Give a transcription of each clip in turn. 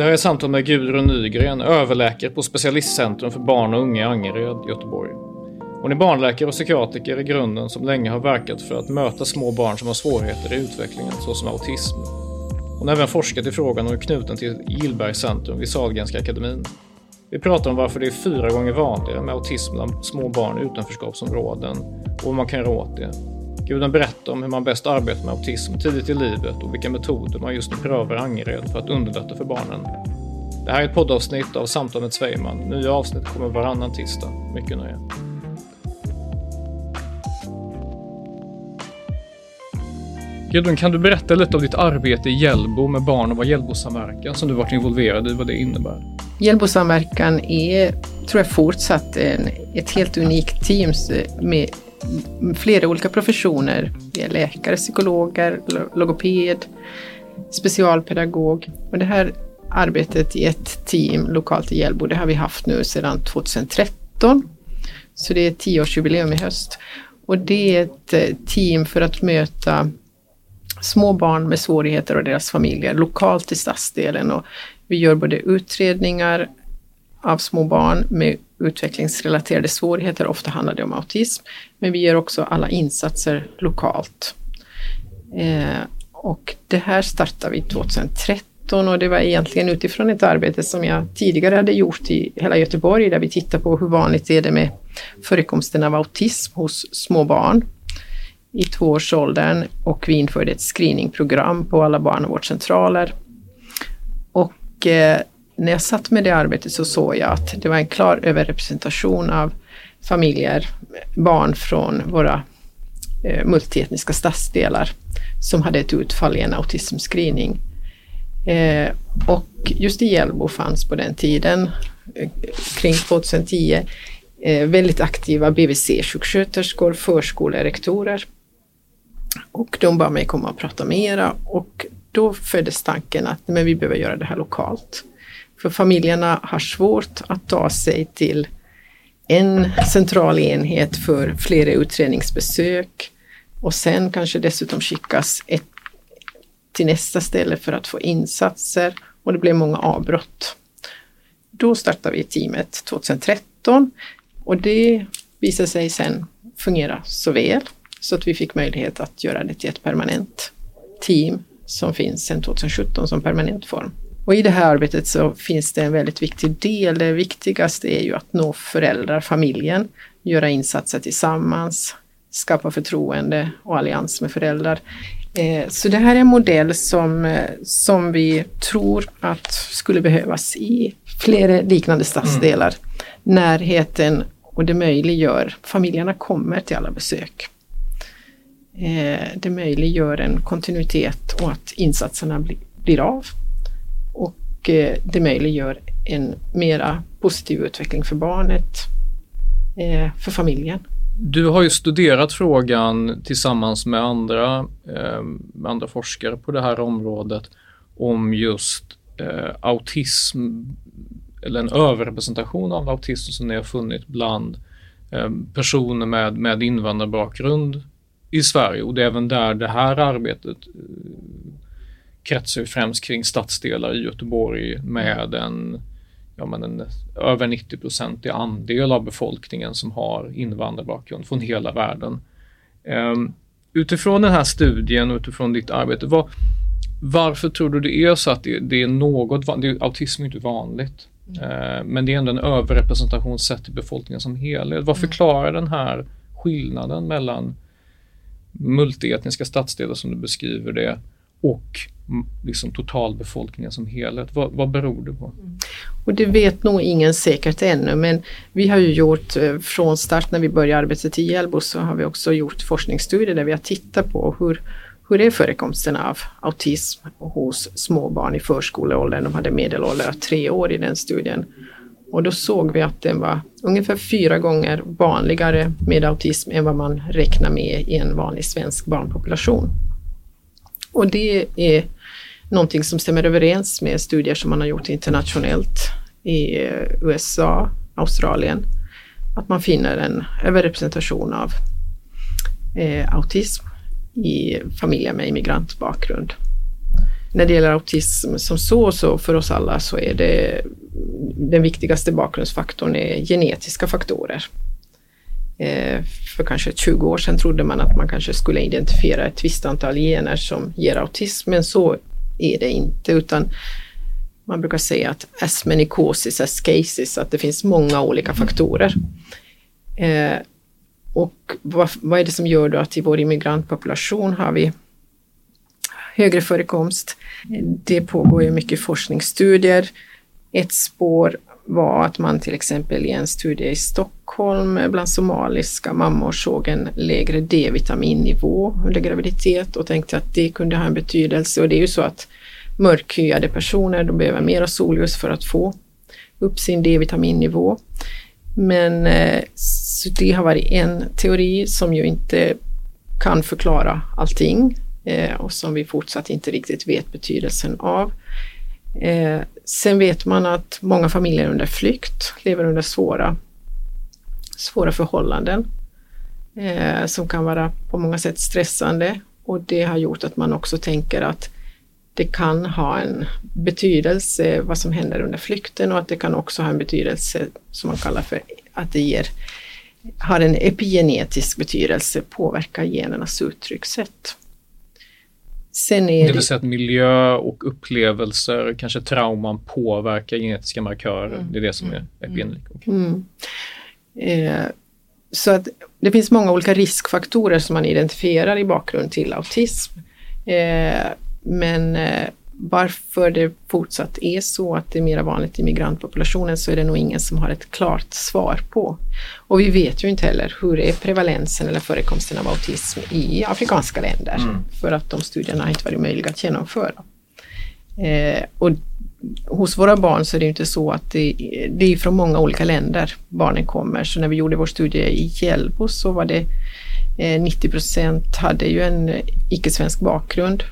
Det här är samtal med Gudrun Nygren, överläkare på Specialistcentrum för barn och unga i Angered, Göteborg. Hon är barnläkare och psykiatriker i grunden som länge har verkat för att möta små barn som har svårigheter i utvecklingen, såsom autism. Hon har även forskat i frågan och är knuten till Gillbergs centrum vid Sahlgrenska akademin. Vi pratar om varför det är fyra gånger vanligare med autism bland små barn i utanförskapsområden och vad man kan göra åt det. Gudrun berättar om hur man bäst arbetar med autism tidigt i livet och vilka metoder man just nu prövar i Angered för att underlätta för barnen. Det här är ett poddavsnitt av Samtal med Svejman. Nya avsnitt kommer varannan tisdag. Mycket nöje. Gudrun, kan du berätta lite om ditt arbete i Hjällbo med barn och vad Hjällbosamverkan som du varit involverad i, vad det innebär? Hjällbosamverkan är, tror jag, fortsatt en, ett helt unikt team med flera olika professioner. Vi är läkare, psykologer, logoped, specialpedagog. Och det här arbetet i ett team lokalt i Hjällbo, det har vi haft nu sedan 2013. Så det är tioårsjubileum i höst. Och det är ett eh, team för att möta små barn med svårigheter och deras familjer lokalt i stadsdelen. Och vi gör både utredningar av små barn med utvecklingsrelaterade svårigheter, ofta handlar det om autism, men vi gör också alla insatser lokalt. Eh, och det här startade vi 2013 och det var egentligen utifrån ett arbete som jag tidigare hade gjort i hela Göteborg där vi tittar på hur vanligt är det med förekomsten av autism hos små barn i tvåårsåldern och vi införde ett screeningprogram på alla barnavårdscentraler. Och eh, när jag satt med det arbetet så såg jag att det var en klar överrepresentation av familjer, barn från våra eh, multietniska stadsdelar som hade ett utfall i en autismscreening. Eh, och just i Hjällbo fanns på den tiden, eh, kring 2010, eh, väldigt aktiva BVC-sjuksköterskor, förskolerektorer. Och de bad mig komma och prata mera och då föddes tanken att men vi behöver göra det här lokalt. För familjerna har svårt att ta sig till en central enhet för flera utredningsbesök och sen kanske dessutom skickas ett, till nästa ställe för att få insatser och det blev många avbrott. Då startade vi teamet 2013 och det visade sig sen fungera så väl så att vi fick möjlighet att göra det till ett permanent team som finns sedan 2017 som permanent form. Och i det här arbetet så finns det en väldigt viktig del. Det viktigaste är ju att nå föräldrar, familjen, göra insatser tillsammans, skapa förtroende och allians med föräldrar. Eh, så det här är en modell som, eh, som vi tror att skulle behövas i flera liknande stadsdelar. Mm. Närheten och det möjliggör, familjerna kommer till alla besök. Eh, det möjliggör en kontinuitet och att insatserna blir av och eh, det möjliggör en mera positiv utveckling för barnet, eh, för familjen. Du har ju studerat frågan tillsammans med andra, eh, med andra forskare på det här området om just autism eller en överrepresentation av autism som ni har funnit bland personer med, med invandrarbakgrund i Sverige och det är även där det här arbetet kretsar främst kring stadsdelar i Göteborg med en, ja, men en över 90 procentig andel av befolkningen som har invandrarbakgrund från hela världen. Um, utifrån den här studien och utifrån ditt arbete, vad, varför tror du det är så att det, det är något, det, autism är inte vanligt, mm. uh, men det är ändå en överrepresentation sett till befolkningen som helhet. Vad mm. förklarar den här skillnaden mellan multietniska stadsdelar som du beskriver det och liksom totalbefolkningen som helhet. Vad, vad beror det på? Mm. Och det vet nog ingen säkert ännu men vi har ju gjort eh, från start när vi började arbetet i Hjällbo så har vi också gjort forskningsstudier där vi har tittat på hur, hur är förekomsten av autism hos små barn i förskoleåldern. De hade medelålder tre år i den studien. Och då såg vi att den var ungefär fyra gånger vanligare med autism än vad man räknar med i en vanlig svensk barnpopulation. Och det är någonting som stämmer överens med studier som man har gjort internationellt i eh, USA, Australien. Att man finner en överrepresentation av eh, autism i familjer med immigrantbakgrund. När det gäller autism som så, så för oss alla så är det den viktigaste bakgrundsfaktorn är genetiska faktorer. Eh, för kanske 20 år sedan trodde man att man kanske skulle identifiera ett visst antal gener som ger autism, men så är det inte, utan man brukar säga att as many causes as cases, att det finns många olika faktorer. Eh, och vad, vad, är det som gör då att i vår immigrantpopulation har vi högre förekomst? Det pågår ju mycket forskningsstudier. Ett spår var att man till exempel i en studie i Stockholm bland somaliska mammor såg en lägre D-vitaminnivå under graviditet och tänkte att det kunde ha en betydelse. Och det är ju så att mörkhyade personer de behöver mera solljus för att få upp sin D-vitaminnivå. Men eh, det har varit en teori som ju inte kan förklara allting eh, och som vi fortsatt inte riktigt vet betydelsen av. Eh, sen vet man att många familjer under flykt lever under svåra, svåra förhållanden eh, som kan vara på många sätt stressande och det har gjort att man också tänker att det kan ha en betydelse vad som händer under flykten och att det kan också ha en betydelse som man kallar för att det ger, har en epigenetisk betydelse, påverkar genernas uttryckssätt. Sen är det vill säga att miljö och upplevelser, kanske trauman påverkar genetiska markörer. Mm. Det är det som är mm. epigenetik. Mm. Eh, så att det finns många olika riskfaktorer som man identifierar i bakgrund till autism. Eh, men eh, varför det fortsatt är så att det är mer vanligt i migrantpopulationen så är det nog ingen som har ett klart svar på. Och vi vet ju inte heller hur är prevalensen eller förekomsten av autism i afrikanska länder mm. för att de studierna inte varit möjliga att genomföra. Eh, och hos våra barn så är det inte så att det, det är från många olika länder barnen kommer. Så när vi gjorde vår studie i Hjällbo så var det eh, 90 procent hade ju en icke-svensk bakgrund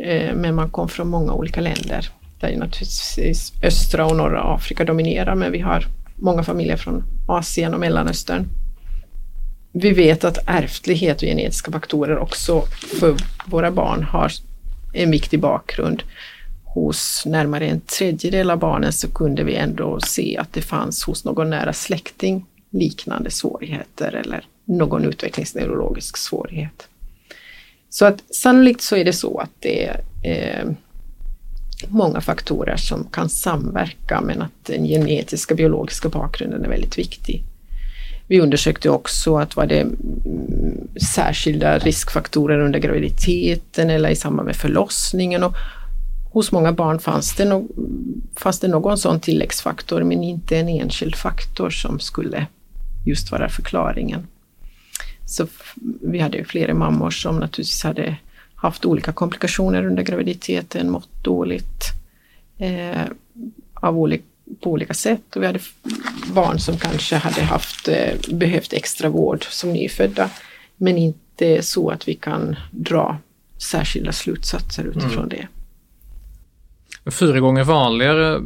Eh, men man kom från många olika länder. Där naturligtvis östra och norra Afrika dominerar men vi har många familjer från Asien och Mellanöstern. Vi vet att ärftlighet och genetiska faktorer också för våra barn har en viktig bakgrund. Hos närmare en tredjedel av barnen så kunde vi ändå se att det fanns hos någon nära släkting liknande svårigheter eller någon utvecklingsneurologisk svårighet. Så att sannolikt så är det så att det är eh, många faktorer som kan samverka men att den genetiska biologiska bakgrunden är väldigt viktig. Vi undersökte också att var det mm, särskilda riskfaktorer under graviditeten eller i samband med förlossningen. Och hos många barn fanns det, no fanns det någon sån tilläggsfaktor men inte en enskild faktor som skulle just vara förklaringen. Så vi hade flera mammor som naturligtvis hade haft olika komplikationer under graviditeten, mått dåligt eh, av olika, på olika sätt. Och vi hade barn som kanske hade haft, eh, behövt extra vård som nyfödda, men inte så att vi kan dra särskilda slutsatser utifrån mm. det. Fyra gånger vanligare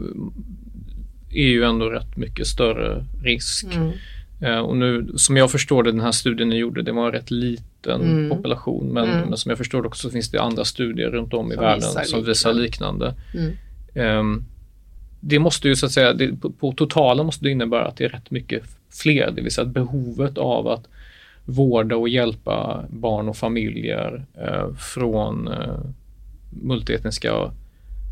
är ju ändå rätt mycket större risk. Mm. Eh, och nu, som jag förstår det, den här studien ni gjorde, det var en rätt liten mm. population. Men, mm. men, som jag förstår det också så finns det andra studier runt om i som världen visar som visar liknande. Mm. Um, det måste ju så att säga, det, på, på totalen måste det innebära att det är rätt mycket fler, det vill säga att behovet av att vårda och hjälpa barn och familjer eh, från eh, multietniska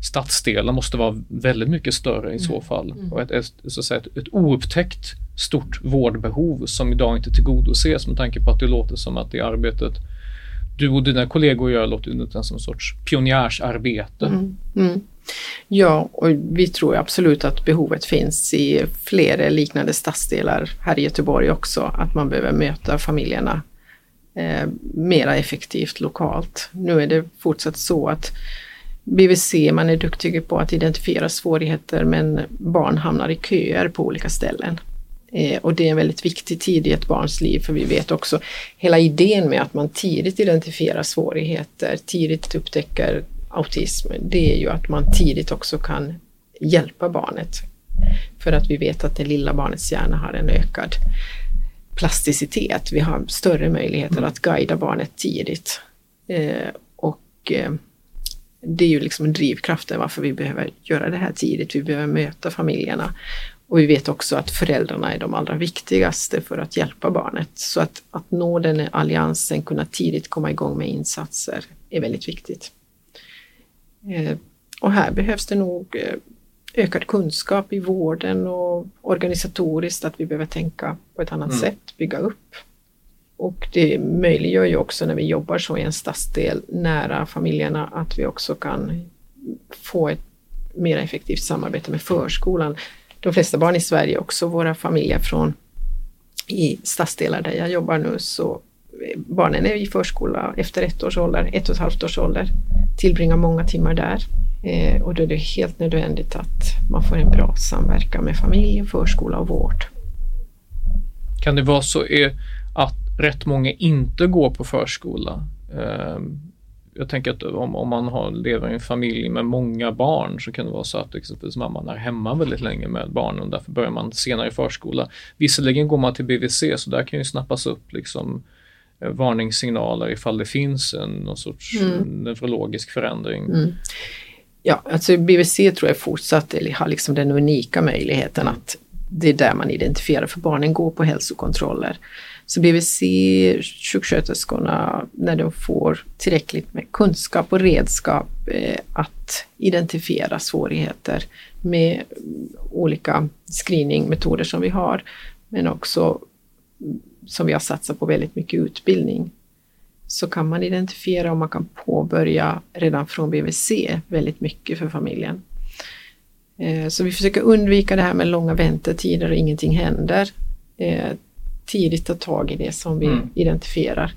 stadsdelar måste vara väldigt mycket större i så mm. fall. Mm. Och ett, ett, så att säga, ett, ett oupptäckt stort vårdbehov som idag inte tillgodoses med tanke på att det låter som att det arbetet du och dina kollegor gör låter nästan som en sorts pionjärsarbete. Mm. Mm. Ja, och vi tror absolut att behovet finns i flera liknande stadsdelar här i Göteborg också, att man behöver möta familjerna eh, mera effektivt lokalt. Nu är det fortsatt så att BVC, man är duktig på att identifiera svårigheter men barn hamnar i köer på olika ställen. Eh, och det är en väldigt viktig tid i ett barns liv för vi vet också hela idén med att man tidigt identifierar svårigheter, tidigt upptäcker autism, det är ju att man tidigt också kan hjälpa barnet. För att vi vet att det lilla barnets hjärna har en ökad plasticitet. Vi har större möjligheter att guida barnet tidigt. Eh, och eh, det är ju liksom drivkraften varför vi behöver göra det här tidigt. Vi behöver möta familjerna. Och vi vet också att föräldrarna är de allra viktigaste för att hjälpa barnet. Så att, att nå den alliansen, kunna tidigt komma igång med insatser är väldigt viktigt. Eh, och här behövs det nog eh, ökad kunskap i vården och organisatoriskt att vi behöver tänka på ett annat mm. sätt, bygga upp. Och det möjliggör ju också när vi jobbar så i en stadsdel nära familjerna att vi också kan få ett mer effektivt samarbete med förskolan. De flesta barn i Sverige, också våra familjer från i stadsdelar där jag jobbar nu, så barnen är i förskola efter ett års ålder, ett och ett halvt års ålder, tillbringar många timmar där. Eh, och då är det helt nödvändigt att man får en bra samverkan med familj, förskola och vård. Kan det vara så eh, att rätt många inte går på förskola? Eh, jag tänker att om, om man har, lever i en familj med många barn så kan det vara så att exempelvis mamman är hemma väldigt länge med barnen och därför börjar man senare i förskola. Visserligen går man till BVC så där kan ju snappas upp liksom Eh, varningssignaler ifall det finns en någon sorts mm. neurologisk förändring. Mm. Ja, alltså BVC tror jag fortsatt har liksom den unika möjligheten att det är där man identifierar för barnen går på hälsokontroller. Så BVC, sjuksköterskorna, när de får tillräckligt med kunskap och redskap eh, att identifiera svårigheter med olika screeningmetoder som vi har, men också mm, som vi har satsat på väldigt mycket utbildning, så kan man identifiera och man kan påbörja redan från BVC väldigt mycket för familjen. Eh, så vi försöker undvika det här med långa väntetider och ingenting händer. Eh, tidigt ta tag i det som vi mm. identifierar.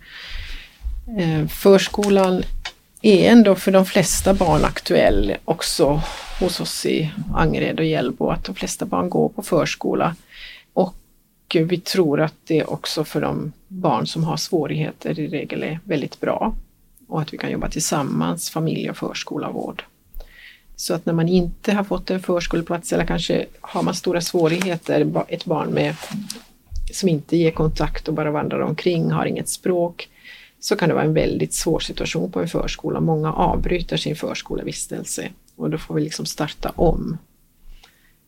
Eh, förskolan är ändå för de flesta barn aktuell också hos oss i Angered och Hjällbo att de flesta barn går på förskola. Och vi tror att det också för de barn som har svårigheter i regel är väldigt bra. Och att vi kan jobba tillsammans, familj och förskola och vård. Så att när man inte har fått en förskoleplats eller kanske har man stora svårigheter, ett barn med, som inte ger kontakt och bara vandrar omkring, har inget språk, så kan det vara en väldigt svår situation på en förskola. Många avbryter sin förskolevistelse och då får vi liksom starta om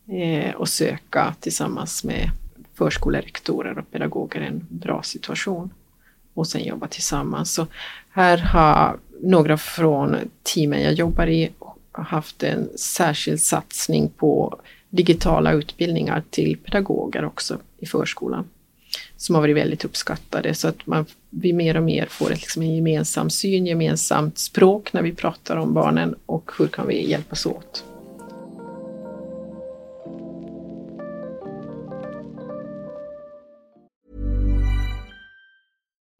eh, och söka tillsammans med förskolerektorer och pedagoger en bra situation och sen jobba tillsammans. Så här har några från teamen jag jobbar i haft en särskild satsning på digitala utbildningar till pedagoger också i förskolan som har varit väldigt uppskattade så att man, vi mer och mer får ett, liksom en gemensam syn, gemensamt språk när vi pratar om barnen och hur kan vi hjälpas åt.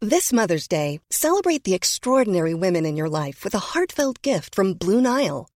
This Mother's Day, celebrate the extraordinary women in your life with a heartfelt gift from Blue Nile.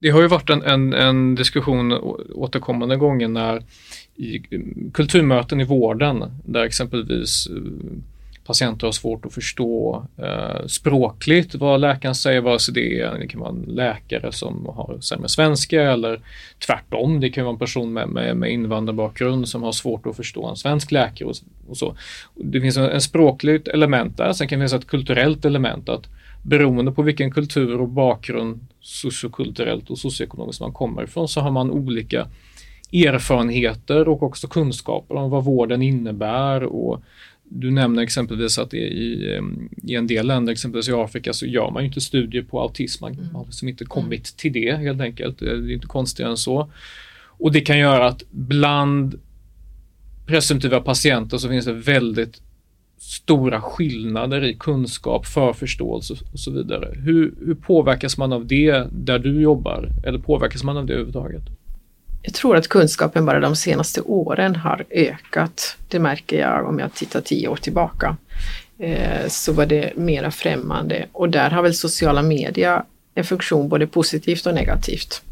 Det har ju varit en, en, en diskussion återkommande gånger när i mm, kulturmöten i vården där exempelvis eh, patienter har svårt att förstå eh, språkligt vad läkaren säger, vare sig det är, det kan vara en läkare som har sämre svenska eller tvärtom. Det kan vara en person med, med, med invandrarbakgrund som har svårt att förstå en svensk läkare och, och så. Det finns en, en språkligt element där, sen kan det finnas ett kulturellt element att beroende på vilken kultur och bakgrund sociokulturellt och socioekonomiskt man kommer ifrån så har man olika erfarenheter och också kunskaper om vad vården innebär och du nämner exempelvis att i, i en del länder, exempelvis i Afrika, så gör man ju inte studier på autism. Man har liksom inte kommit till det helt enkelt. Det är inte konstigare än så. Och det kan göra att bland presumtiva patienter så finns det väldigt stora skillnader i kunskap, förförståelse och så vidare. Hur, hur påverkas man av det där du jobbar? Eller påverkas man av det överhuvudtaget? Jag tror att kunskapen bara de senaste åren har ökat. Det märker jag om jag tittar tio år tillbaka. Eh, så var det mera främmande och där har väl sociala medier en funktion både positivt och negativt.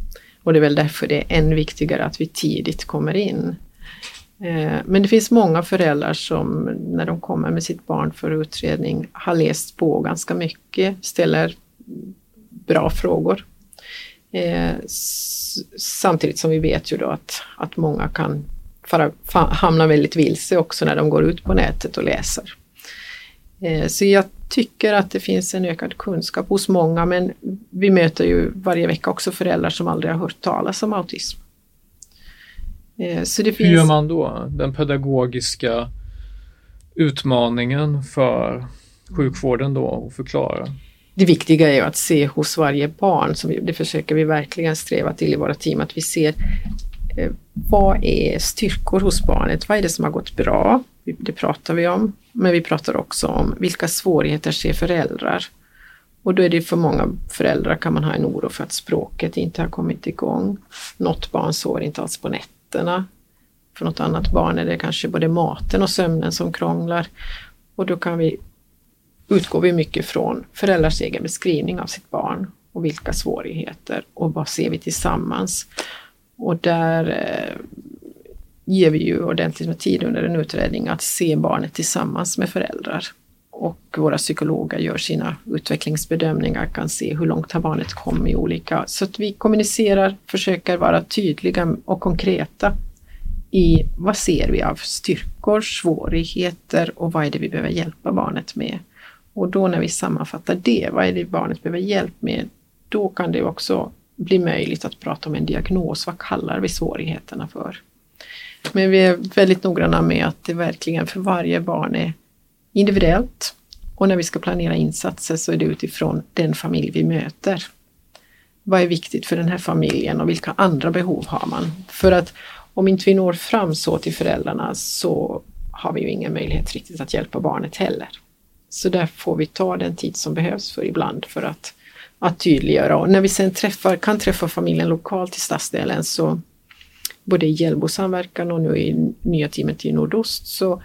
Och det är väl därför det är än viktigare att vi tidigt kommer in. Eh, men det finns många föräldrar som när de kommer med sitt barn för utredning har läst på ganska mycket, ställer bra frågor. Eh, samtidigt som vi vet ju då att, att många kan fara, hamna väldigt vilse också när de går ut på nätet och läser. Eh, så jag tycker att det finns en ökad kunskap hos många men vi möter ju varje vecka också föräldrar som aldrig har hört talas om autism. Eh, så det Hur finns... gör man då? Den pedagogiska utmaningen för sjukvården då att förklara? Det viktiga är ju att se hos varje barn, som det försöker vi verkligen sträva till i våra team, att vi ser eh, vad är styrkor hos barnet? Vad är det som har gått bra? Det pratar vi om. Men vi pratar också om vilka svårigheter ser föräldrar? Och då är det för många föräldrar kan man ha en oro för att språket inte har kommit igång. Något barn sover inte alls på nätterna. För något annat barn är det kanske både maten och sömnen som krånglar. Och då kan vi utgår vi mycket från föräldrars egen beskrivning av sitt barn och vilka svårigheter och vad ser vi tillsammans. Och där eh, ger vi ju ordentligt med tid under en utredning att se barnet tillsammans med föräldrar. Och våra psykologer gör sina utvecklingsbedömningar, kan se hur långt har barnet kommit i olika... Så att vi kommunicerar, försöker vara tydliga och konkreta i vad ser vi av styrkor, svårigheter och vad är det vi behöver hjälpa barnet med. Och då när vi sammanfattar det, vad är det barnet behöver hjälp med, då kan det också bli möjligt att prata om en diagnos. Vad kallar vi svårigheterna för? Men vi är väldigt noggranna med att det verkligen för varje barn är individuellt. Och när vi ska planera insatser så är det utifrån den familj vi möter. Vad är viktigt för den här familjen och vilka andra behov har man? För att om inte vi når fram så till föräldrarna så har vi ju ingen möjlighet riktigt att hjälpa barnet heller. Så där får vi ta den tid som behövs för ibland för att, att tydliggöra. Och när vi sen träffar, kan träffa familjen lokalt i stadsdelen så både i Hjällbo samverkan och nu i nya teamet i Nordost så,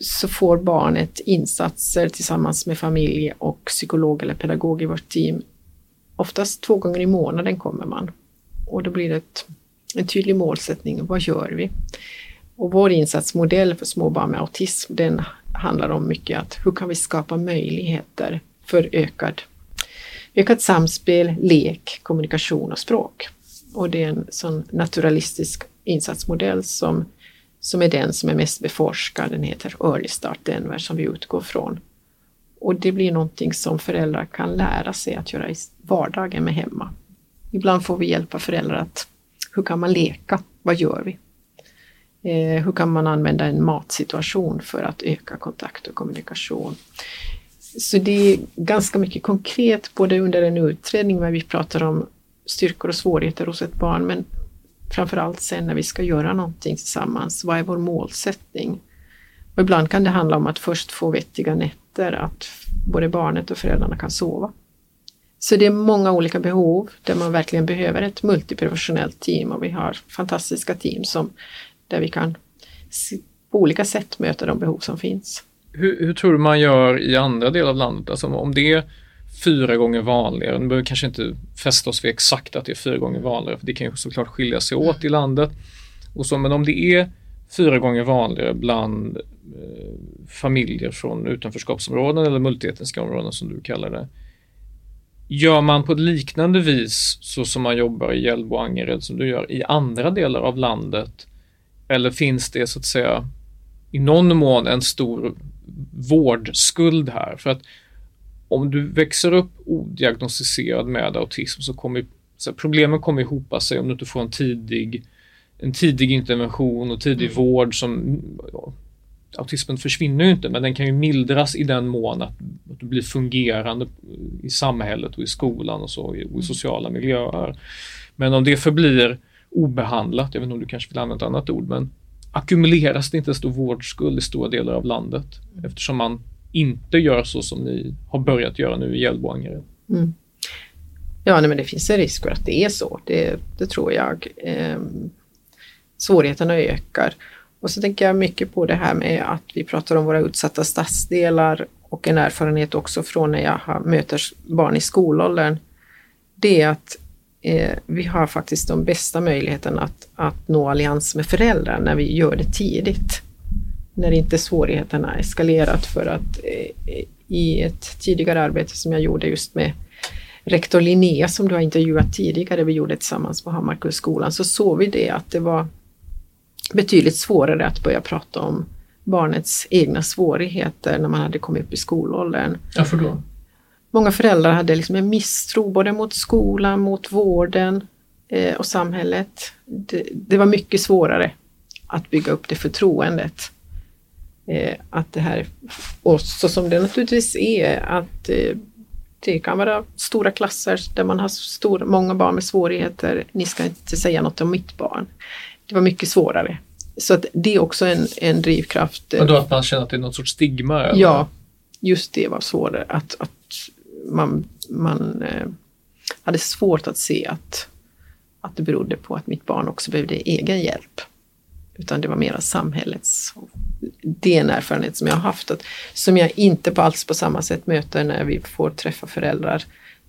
så får barnet insatser tillsammans med familj och psykolog eller pedagog i vårt team. Oftast två gånger i månaden kommer man. Och då blir det ett, en tydlig målsättning. Vad gör vi? Och vår insatsmodell för små barn med autism den handlar om mycket att hur kan vi skapa möjligheter för ökad, ökat samspel, lek, kommunikation och språk. Och det är en sån naturalistisk insatsmodell som, som är den som är mest beforskad. Den heter Early Start Denver som vi utgår från. Och det blir någonting som föräldrar kan lära sig att göra i vardagen med hemma. Ibland får vi hjälpa föräldrar att hur kan man leka? Vad gör vi? Eh, hur kan man använda en matsituation för att öka kontakt och kommunikation? Så det är ganska mycket konkret, både under en utredning när vi pratar om styrkor och svårigheter hos ett barn, men framförallt sen när vi ska göra någonting tillsammans. Vad är vår målsättning? Och ibland kan det handla om att först få vettiga nätter, att både barnet och föräldrarna kan sova. Så det är många olika behov där man verkligen behöver ett multiprofessionellt team och vi har fantastiska team som, där vi kan på olika sätt möta de behov som finns. Hur, hur tror du man gör i andra delar av landet? Alltså om det är fyra gånger vanligare, nu behöver vi kanske inte fästa oss vid exakt att det är fyra gånger vanligare, för det kan ju såklart skilja sig åt i landet. Och så, men om det är fyra gånger vanligare bland eh, familjer från utanförskapsområden eller multietniska områden som du kallar det. Gör man på ett liknande vis så som man jobbar i Hjällbo och Angered som du gör i andra delar av landet? Eller finns det så att säga i någon mån en stor vårdskuld här? För att om du växer upp odiagnostiserad med autism så kommer så problemen kommer ihop sig om du inte får en tidig, en tidig intervention och tidig mm. vård som ja, autismen försvinner ju inte, men den kan ju mildras i den mån att, att du blir fungerande i samhället och i skolan och så, och i, mm. sociala miljöer. Men om det förblir obehandlat, jag vet inte om du kanske vill använda ett annat ord, men ackumuleras det inte en stor vårdskuld i stora delar av landet mm. eftersom man inte gör så som ni har börjat göra nu i Hjällbo och Angered? Mm. Ja, nej, men det finns en risk för att det är så. Det, det tror jag. Eh, svårigheterna ökar. Och så tänker jag mycket på det här med att vi pratar om våra utsatta stadsdelar och en erfarenhet också från när jag möter barn i skolåldern. Det är att eh, vi har faktiskt de bästa möjligheterna att, att nå allians med föräldrar när vi gör det tidigt när inte svårigheterna eskalerat för att eh, i ett tidigare arbete som jag gjorde just med rektor Linnea som du har intervjuat tidigare, vi gjorde tillsammans på Hammarkullsskolan, så såg vi det att det var betydligt svårare att börja prata om barnets egna svårigheter när man hade kommit upp i skolåldern. Varför då? Många föräldrar hade liksom en misstro både mot skolan, mot vården eh, och samhället. Det, det, var mycket svårare att bygga upp det förtroendet att det här, och så som det naturligtvis är, att eh, det kan vara stora klasser där man har stor, många barn med svårigheter. Ni ska inte säga något om mitt barn. Det var mycket svårare. Så att det är också en, en drivkraft. Men då att man känner att det är något sorts stigma? Eller? Ja, just det var svårare. Att, att man, man eh, hade svårt att se att, att det berodde på att mitt barn också behövde egen hjälp. Utan det var mera samhällets. Det är en erfarenhet som jag har haft, att, som jag inte på alls på samma sätt möter när vi får träffa föräldrar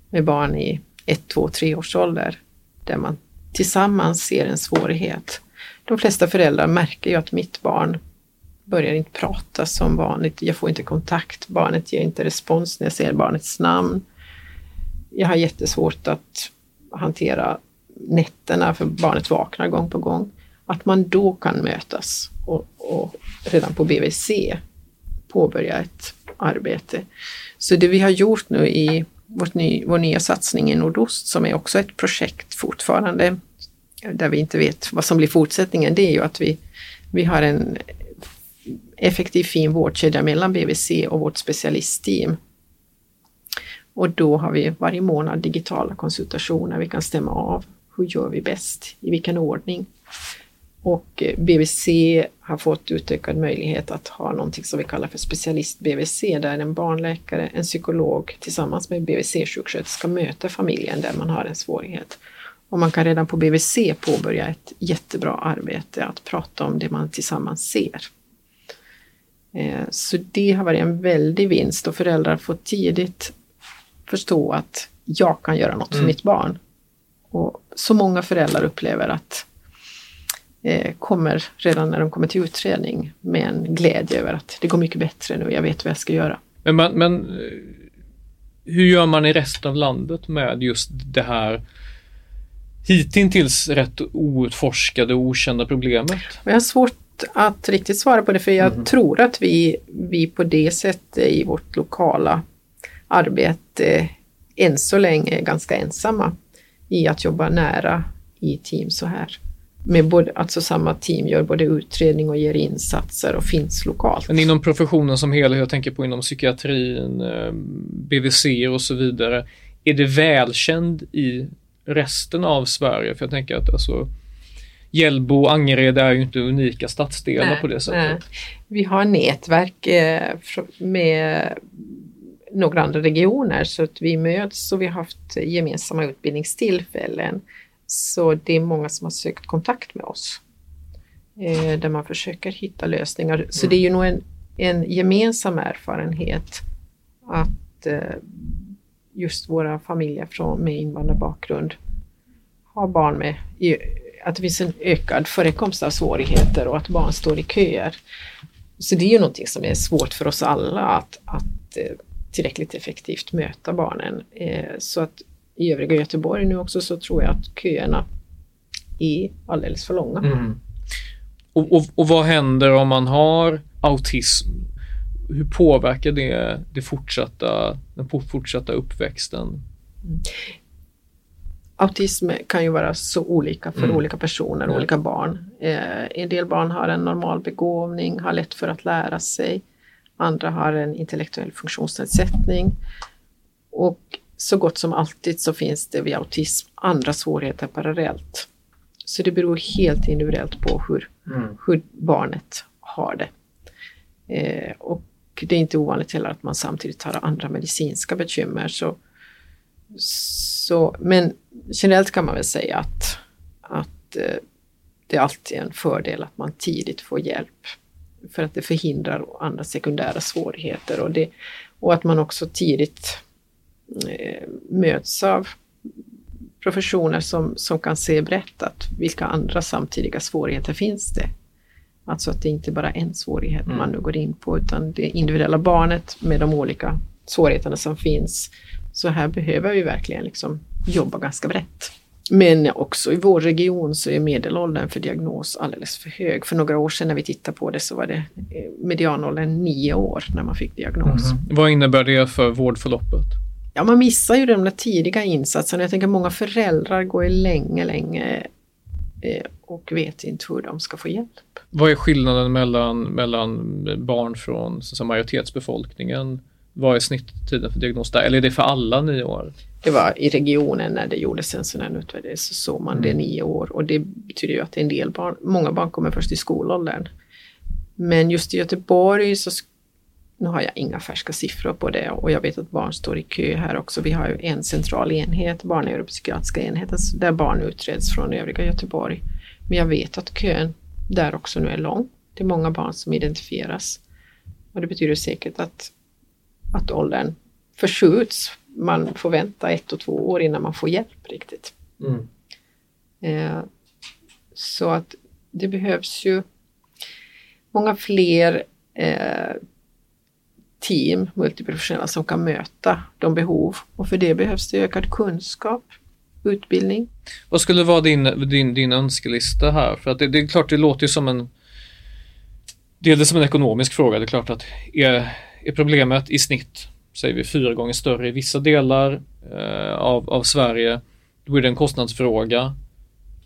med barn i ett, två, tre års ålder. Där man tillsammans ser en svårighet. De flesta föräldrar märker ju att mitt barn börjar inte prata som vanligt. Jag får inte kontakt. Barnet ger inte respons när jag ser barnets namn. Jag har jättesvårt att hantera nätterna för barnet vaknar gång på gång att man då kan mötas och, och redan på BVC påbörja ett arbete. Så det vi har gjort nu i vårt ny, vår nya satsning i Nordost, som är också ett projekt fortfarande, där vi inte vet vad som blir fortsättningen, det är ju att vi, vi har en effektiv fin vårdkedja mellan BVC och vårt specialistteam. Och då har vi varje månad digitala konsultationer, vi kan stämma av hur gör vi bäst, i vilken ordning. Och BVC har fått utökad möjlighet att ha någonting som vi kallar för specialist-BVC, där en barnläkare, en psykolog tillsammans med BVC-sjuksköterska möter familjen där man har en svårighet. Och man kan redan på BVC påbörja ett jättebra arbete att prata om det man tillsammans ser. Eh, så det har varit en väldig vinst och föräldrar får tidigt förstå att jag kan göra något för mm. mitt barn. Och så många föräldrar upplever att kommer redan när de kommer till utredning med en glädje över att det går mycket bättre nu, jag vet vad jag ska göra. Men, men, men eh, hur gör man i resten av landet med just det här hittills rätt outforskade och okända problemet? Jag har svårt svårt att riktigt svara på det för jag mm. tror att vi, vi på det sättet i vårt lokala arbete än så länge är ganska ensamma i att jobba nära i team så här. Med både, alltså samma team gör både utredning och ger insatser och finns lokalt. Men inom professionen som helhet, jag tänker på inom psykiatrin, eh, BVC och så vidare, är det välkänd i resten av Sverige? För jag tänker att alltså Hjällbo och Angered är ju inte unika stadsdelar nej, på det sättet. Nej. Vi har nätverk eh, med några andra regioner så att vi möts och vi har haft gemensamma utbildningstillfällen. Så det är många som har sökt kontakt med oss eh, där man försöker hitta lösningar. Så det är ju nog en, en gemensam erfarenhet att eh, just våra familjer från, med invandrarbakgrund har barn med, att det finns en ökad förekomst av svårigheter och att barn står i köer. Så det är ju någonting som är svårt för oss alla att, att eh, tillräckligt effektivt möta barnen. Eh, så att i övriga Göteborg nu också så tror jag att köerna är alldeles för långa. Mm. Och, och, och, vad händer om man har autism? Hur påverkar det, det fortsatta, den fortsatta uppväxten? Mm. Autism kan ju vara så olika för mm. olika personer, mm. olika barn. Eh, en del barn har en normal begåvning, har lätt för att lära sig. Andra har en intellektuell funktionsnedsättning. Och så gott som alltid så finns det vid autism andra svårigheter parallellt. Så det beror helt individuellt på hur, mm. hur barnet har det. Eh, och det är inte ovanligt heller att man samtidigt har andra medicinska bekymmer. Så, så, men generellt kan man väl säga att, att eh, det är alltid en fördel att man tidigt får hjälp för att det förhindrar andra sekundära svårigheter och, det, och att man också tidigt möts av professioner som, som kan se brett att vilka andra samtidiga svårigheter finns det. Alltså att det inte bara är en svårighet mm. man nu går in på utan det individuella barnet med de olika svårigheterna som finns. Så här behöver vi verkligen liksom jobba ganska brett. Men också i vår region så är medelåldern för diagnos alldeles för hög. För några år sedan när vi tittade på det så var det eh, medianåldern nio år när man fick diagnos. Mm. Vad innebär det för vårdförloppet? Ja, man missar ju de där tidiga insatserna. Jag tänker många föräldrar går ju länge, länge eh, och vet inte hur de ska få hjälp. Vad är skillnaden mellan, mellan barn från så majoritetsbefolkningen? Vad är snitttiden för diagnos där? Eller är det för alla nio år? det var i regionen när det gjordes en sån här utvärdering så såg man det nio år och det betyder ju att en del barn, många barn kommer först i skolåldern. Men just i Göteborg så nu har jag inga färska siffror på det och jag vet att barn står i kö här också. Vi har ju en central enhet, barnneuropsykiatriska enheten, där barn utreds från övriga Göteborg. Men jag vet att kön där också nu är lång. Det är många barn som identifieras. Och det betyder säkert att, att åldern förskjuts man får vänta ett och två år innan man får hjälp riktigt. Mm. Eh, så att det behövs ju många fler eh, team, multiprofessionella, som kan möta de behov och för det behövs det ökad kunskap, utbildning. Vad skulle vara din, din, din önskelista här? För att det, det är klart, det låter ju som en delvis som en ekonomisk fråga. Det är klart att är, är problemet i snitt säger vi fyra gånger större i vissa delar eh, av, av Sverige, då är det en kostnadsfråga.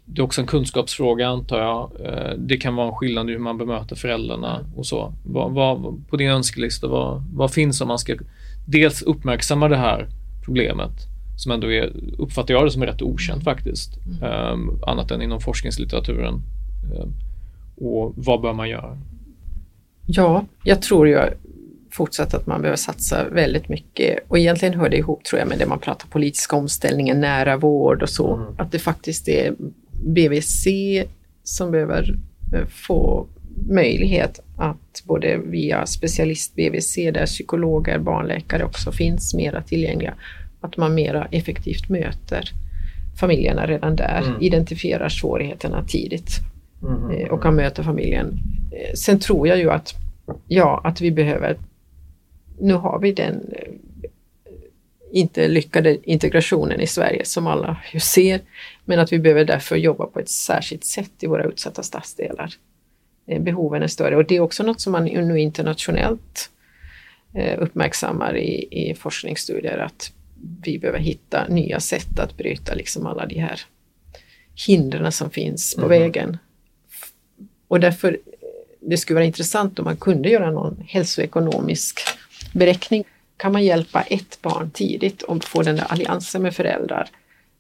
Det är också en kunskapsfråga antar jag. Eh, det kan vara en skillnad i hur man bemöter föräldrarna och så. Vad, vad, på din önskelista, vad, vad finns om man ska dels uppmärksamma det här problemet som ändå är, uppfattar jag det som är rätt okänt faktiskt, mm. um, annat än inom forskningslitteraturen. Um, och vad bör man göra? Ja, jag tror ju fortsatt att man behöver satsa väldigt mycket och egentligen hör det ihop tror jag med det man pratar politiska omställningen, nära vård och så. Mm. Att det faktiskt är BVC som behöver eh, få möjlighet att både via specialist BVC där psykologer, barnläkare också finns mera tillgängliga, att man mera effektivt möter familjerna redan där, mm. identifierar svårigheterna tidigt mm. Och kan möta familjen. Eh, sen tror jag ju att, ja, att vi behöver nu har vi den inte lyckade integrationen i Sverige som alla ju ser, men att vi behöver därför jobba på ett särskilt sätt i våra utsatta stadsdelar. eh, behoven är större. Och det är också något som man nu internationellt eh, uppmärksammar i, i forskningsstudier att vi behöver hitta nya sätt att bryta liksom alla de här hindren som finns på mm. vägen. Och därför det skulle vara intressant om man kunde göra någon hälsoekonomisk beräkning. Kan man hjälpa ett barn tidigt och få den där alliansen med föräldrar,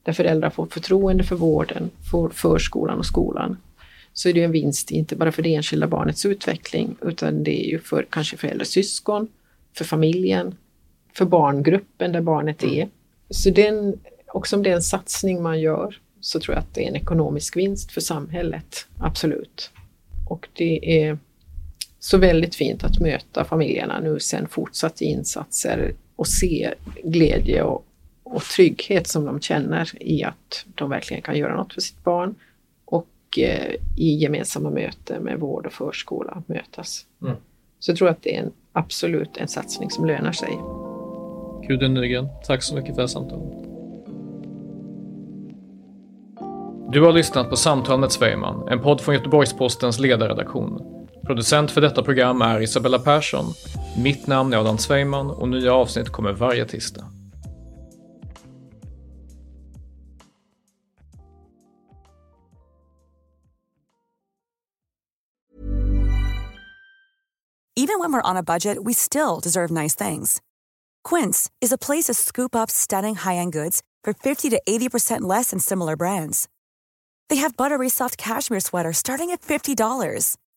där föräldrar får förtroende för vården, för förskolan och skolan, så är det en vinst inte bara för det enskilda barnets utveckling, utan det är ju för kanske för äldre syskon, för familjen, för barngruppen där barnet är. Så den, också om det är en satsning man gör, så tror jag att det är en ekonomisk vinst för samhället, absolut. Och det är så väldigt fint att möta familjerna nu sen fortsatt insatser och se glädje och, och trygghet som de känner i att de verkligen kan göra något för sitt barn och eh, i gemensamma möten med vård och förskola mötas. Mm. Så jag tror att det är en, absolut en satsning som lönar sig. Gudrun Nygren, tack så mycket för samtalet. Du har lyssnat på Samtal med Svejman, en podd från Göteborgs-Postens ledarredaktion. Producent för detta program är Isabella Persson. Mitt namn är Adam Sveiman och nya avsnitt kommer varje tisdag. Even when we're on a budget we still deserve nice things. Quince is a place to scoop up stunning high-end goods for 50 to 80% less than similar brands. They have buttery soft cashmere sweaters starting at $50,